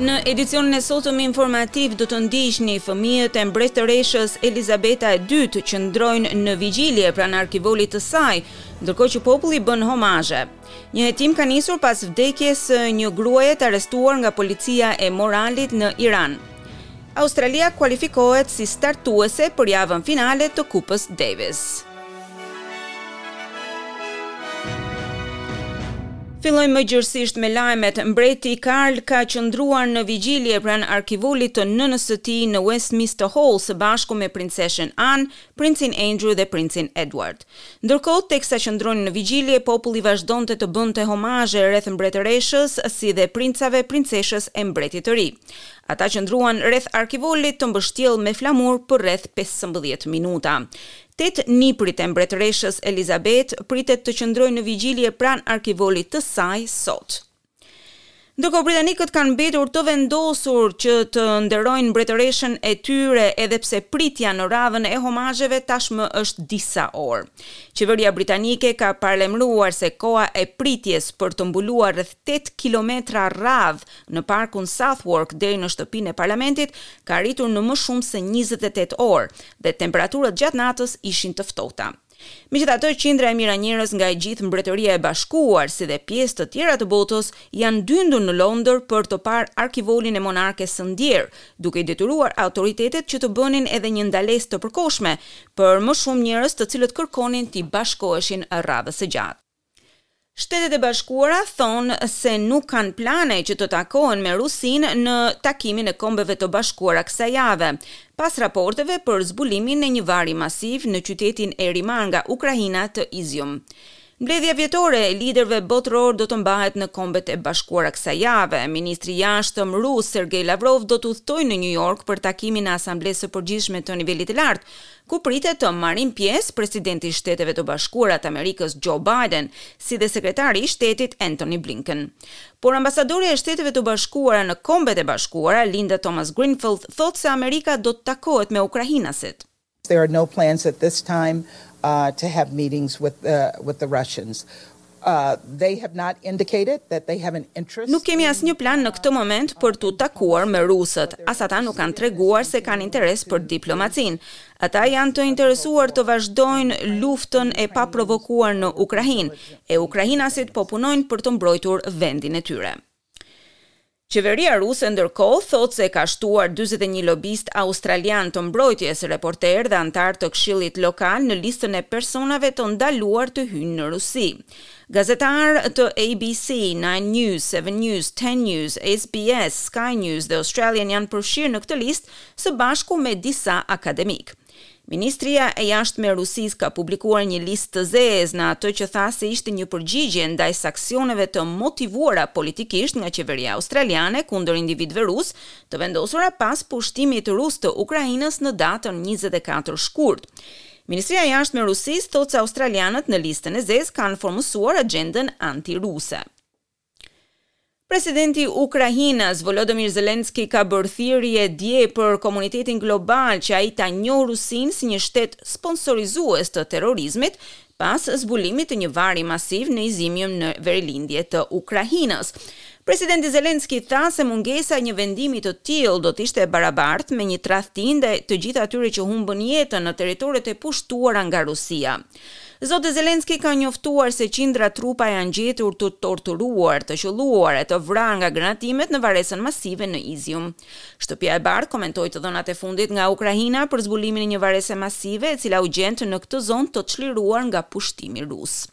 Në edicionin e sotëm informativ do të ndiqni fëmijët e mbretëreshës Elizabeta II qëndrojnë në vigjilje pranë arkivolit të saj, ndërkohë që populli bën homazhe. Një hetim ka nisur pas vdekjes së një gruaje të arrestuar nga policia e moralit në Iran. Australia kualifikohet si startuese për javën finale të Kupës Davis. Fillojmë më gjerësisht me lajmet. Mbreti Karl ka qëndruar në vigjilje pranë arkivolit të nënës së tij në Westminster Hall së bashku me princeshën Anne, Princin Andrew dhe Princin Edward. Ndërkohë, teksa qëndronin në vigjilje, populli vazhdonte të bënte homazhe rreth mbretëreshës, si dhe princave, princeshës e mbretit të ri. Ata qëndruan rreth arkivolit të mbështjellë me flamur për rreth pesëmbëdhjetë minuta. Tetë nipërit e mbretëreshës Elizabeth pritet të qëndrojnë në vigjilje pranë arkivolit të saj sot. Ndërkohë britanikët kanë mbetur të vendosur që të nderojnë mbretëreshën e tyre edhe pse pritja në radhën e homazheve tashmë është disa orë. Qeveria britanike ka paralajmëruar se koha e pritjes për të mbuluar rreth tetë kilometra radhë në parkun Southwark deri në shtëpinë e parlamentit ka arritur në më shumë se njëzet e tetë orë dhe temperaturat gjatë natës ishin të ftohta. Megjithatë, qindra e mijëra njerëz nga e gjithë Mbretëria e Bashkuar, si dhe pjesë të tjera të botës, janë dyndur në Londër për të parë arkivolin e monarkes së ndjerë, duke i detyruar autoritetet që të bënin edhe një ndalesë të përkohshme për më shumë njerëz të cilët kërkonin t'i bashkoheshin radhës së gjatë. Shtetet e Bashkuara thonë se nuk kanë plane që të takohen me Rusinë në Takimin e Kombeve të Bashkuara kësaj jave, pas raporteve për zbulimin e një varri masiv në qytetin e rimarrë nga Ukraina të Izium. Mbledhja vjetore e liderëve botërorë do të mbahet në Kombet e Bashkuara kësaj jave. Ministri i Jashtëm rus, Sergei Lavrov do të udhëtojë në Nju Jork për takimin e Asamblesë së Përgjithshme të Nivelit të Lartë, ku pritet të marrin pjesë Presidenti i Shteteve të Bashkuara të Amerikës Joe Biden, si dhe Sekretari i Shtetit Antony Blinken. Por ambasadorja e Shteteve të Bashkuara në Kombet e Bashkuara, Linda Thomas-Greenfield thotë se Amerika do të takohet me ukrainasit. There are no plans at this time to have meetings with the Russians. Nuk kemi asnjë plan në këtë moment për t'u takuar me rusët, as ata nuk kanë treguar se kanë interes për diplomacinë. Ata janë të interesuar të vazhdojnë luftën e paprovokuar në Ukrainë, e ukrainasit po punojnë për të mbrojtur vendin e tyre. Qeveria ruse ndërkohë thotë se ka shtuar dyzet e një lobistë australianë të mbrojtjes, reporterë dhe anëtarë të këshillit lokal në listën e personave të ndaluar të hyjnë në Rusi. Gazetarë të ABC, Nine News, Seven News, Ten News, SBS, Sky News dhe Australian janë përfshirë në këtë listë së bashku me disa akademikë. Ministria e Jashtme e Rusisë ka publikuar një listë të zezë në atë që tha se ishte një përgjigje ndaj sanksioneve të motivuara politikisht nga qeveria australiane kundër individëve rusë, të vendosura pas pushtimit rus të Ukrainës në datën njëzet e katër shkurt. Ministria e Jashtme e Rusisë thotë se australianët në listën e zezë kanë formësuar agjendën anti-ruse. Presidenti ukrainas, Volodymyr Zelensky ka bërë thirrje dje për komunitetin global që ai ta njohë Rusinë si një shtet sponsorizues të terrorizmit pas zbulimit të një varri masiv në Izium në verilindje të Ukrainës. Presidenti Zelensky tha se mungesa e një vendimi të tillë do të ishte e barabartë me një tradhti ndaj të gjithë atyre që humbën jetën në territoret e pushtuara nga Rusia. Zoti Zelensky ka njoftuar se qindra trupa janë gjetur të torturuar, të qëlluar e të vrarë nga granatimet në varresën masive në Izium. Shtëpia e Bardhë komentoi të dhënat e fundit nga Ukraina për zbulimin e një varrese masive e cila u gjend në këtë zonë të çliruar nga pushtimi rus.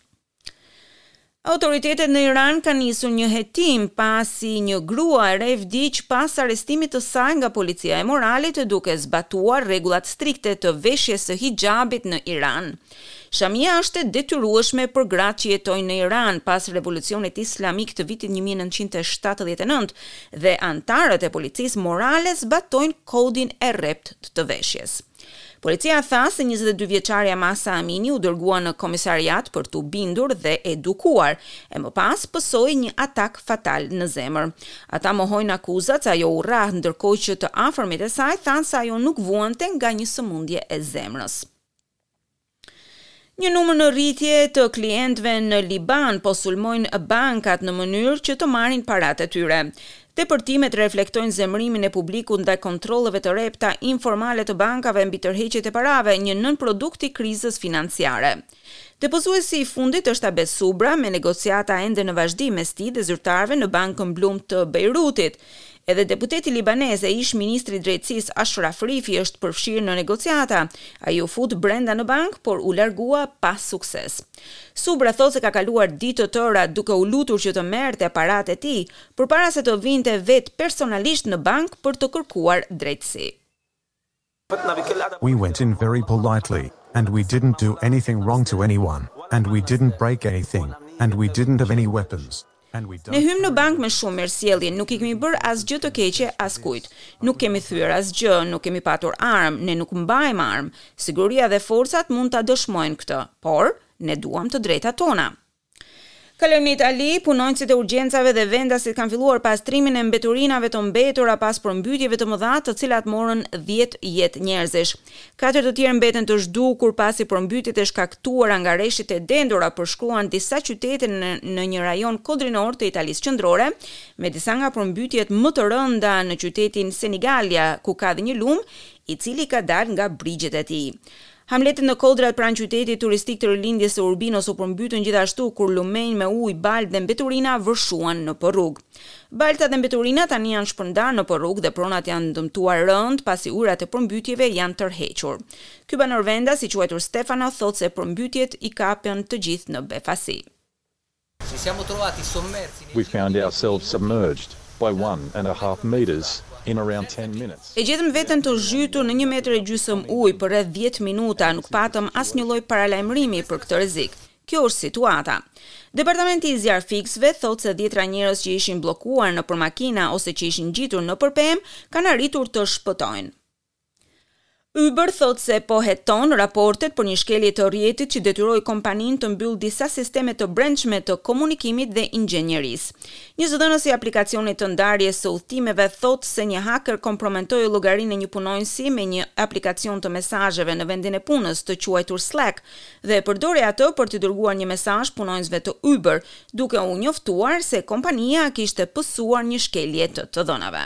Autoritetet në Iran kanë nisur një hetim pasi një grua e re vdiq pas arrestimit të saj nga policia e moralit duke zbatuar rregullat strikte të veshjes së hixhabit në Iran. Shamia është e detyrueshme për gratë që jetojnë në Iran pas Revolucionit Islamik të vitit një mijë e nëntëqind e shtatëdhjetë e nëntë dhe anëtarët e policisë morale zbatojnë kodin e rreptë të veshjes. Policia tha se njëzet e dy vjeçarja Mahsa Amini u dërgua në komisariat për t'u bindur dhe edukuar, e më pas pësoi një atak fatal në zemër. Ata mohojnë akuzat se ajo u rrah ndërkohë që të afërmit e saj thanë se ajo nuk vuante nga një sëmundje e zemrës. Një numër në rritje të klientëve në Liban po sulmojnë bankat në mënyrë që të marrin paratë e tyre. Depërtimet reflektojnë zemërimin e publikut ndaj kontrolleve të rrepta informale të bankave mbi tërheqjet e parave, një nënprodukt i krizës financiare. Depozuesi i fundit është Abed Subra, me negociata ende në vazhdim mes tij dhe zyrtarëve në Bankën Blum të Bejrutit, Edhe deputeti libanez e ish ministri i Drejtësisë Ashraf Rifi është përfshirë në negociata. Ai u fut brenda në bankë, por u largua pa sukses. Subra thotë se ka kaluar ditë të tëra duke u lutur që të merrte paratë e tij, përpara se të vinte vetë personalisht në bankë për të kërkuar drejtësi. We went in very politely and we didn't do anything wrong to anyone and we didn't break anything and we didn't have any weapons and we don't Ne hymë në bankë me shumë mirësjellje, nuk i kemi bërë asgjë të keqe askujt. Nuk kemi thyer asgjë, nuk kemi patur armë, ne nuk mbajmë armë. Siguria dhe forcat mund ta dëshmojnë këtë, por ne duam të drejtat tona. Kalojmë në Itali, punonjësit e urgjencave dhe vendasit kanë filluar pastrimin e mbeturinave të mbetura pas përmbytjeve të mëdha të cilat morën dhjetë jetë njerëzish. Katër të tjerë mbeten të zhdukur pasi përmbytjet e shkaktuara nga reshjet e dendura përshkruan disa qytete në një rajon kodrinor të Italisë Qendrore, me disa nga përmbytjet më të rënda në qytetin Senigallia, ku ka dhe një lum, i cili ka dalë nga brigjet e tij. Hamletet në kodrat pranë qytetit turistik të rilindjes së Urbinos u përmbytën gjithashtu kur lumenj me ujë, baltë dhe mbeturina vërshuan nëpër rrugë. Balta dhe mbeturinat tani janë shpërndarë nëpër rrugë dhe pronat janë dëmtuar rëndë pasi ujërat e përmbytjeve janë tërhequr. Ky banor vendas, i quajtur Stefano, thotë se përmbytjet i kapën të gjithë në befasi. We found ourselves submerged by one and a half meters in around ten minutes. E gjetëm veten të zhytur në një metër e gjysëm ujë për rreth dhjetë minuta, nuk patëm asnjë lloj paralajmërimi për këtë rrezik. Kjo është situata. Departamenti i zjarrfikësve thotë se dhjetra njerëz që ishin bllokuar nëpër makina ose që ishin ngjitur nëpër pemë kanë arritur të shpëtojnë. Uber thotë se po heton raportet për një shkelje të rrjetit që detyroi kompaninë të mbyllë disa sisteme të brendshme të komunikimit dhe inxhinierisë. Një zëdhënës i aplikacionit të ndarjes së udhëtimeve thotë se një haker kompromentoi llogarinë e një punonjësi me një aplikacion të mesazheve në vendin e punës, të quajtur Slack, dhe e përdori atë për t'i dërguar një mesazh punonjësve të Uber, duke u njoftuar se kompania kishte pësuar një shkelje të të dhënave.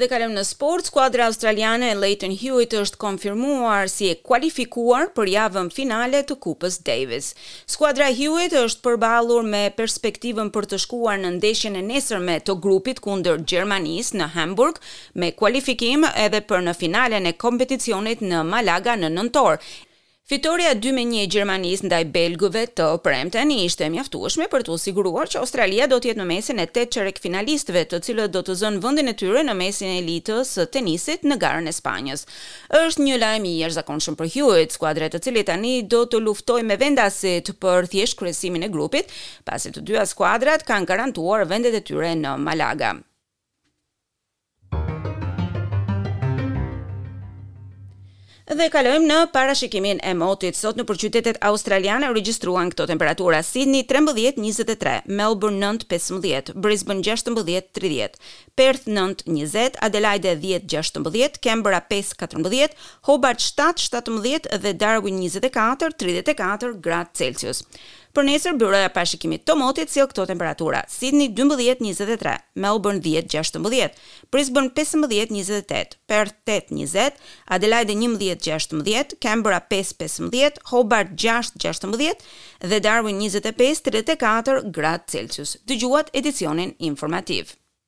Dhe kalojmë në sport, skuadra australiane e Lleyton Hewitt është konfirmuar si e kualifikuar për javën finale të Kupës Davis. Skuadra e Hewitt është përballur me perspektivën për të shkuar në ndeshjen e nesërme të grupit kundër Gjermanisë në Hamburg, me kualifikim edhe për në finalen e kompeticionit në Malaga në nëntor, Fitorja dy me një e Gjermanisë ndaj belgëve të premten ishte e mjaftueshme për t'u siguruar që Australia do të jetë në mesin e tetë çerekfinalistëve, të cilët do të zënë vendin e tyre në mesin e elitës së tenisit në garën e Spanjës. Është një lajm i jashtëzakonshëm për Hewitt, skuadra e të cilit tani do të luftojë me vendasit për thjesht kryesimin e grupit, pasi të dyja skuadrat kanë garantuar vendet e tyre në Malaga. Dhe kalojmë në parashikimin e motit. Sot nëpër qytetet australiane u regjistruan këto temperatura: Sydney trembëdhjetë, njëzet e tre, Melbourne nëntë, pesëmbëdhjetë, Brisbane gjashtëmbëdhjetë, tridhjetë, Perth nëntë, njëzet, Adelaide dhjetë, gjashtëmbëdhjetë, Canberra pesë, katërmbëdhjetë, Hobart shtatë, shtatëmbëdhjetë dhe Darwin njëzet e katër, tridhjetë e katër, gradë Celsius. Për nesër, Byroja e Parashikimit të Motit sjell këto temperatura, Sydney dymbëdhjetë, njëzet e tre, Melbourne dhjetë, gjashtëmbëdhjetë, Brisbane pesëmbëdhjetë, njëzet e tetë, Perth tetë, njëzet, Adelaide njëmbëdhjetë, gjashtëmbëdhjetë, Canberra pesë, pesëmbëdhjetë, Hobart gjashtë, gjashtëmbëdhjetë dhe Darwin njëzet e pesë, tridhjetë e katër, gradë Celsius. Dëgjuat edicionin informativ.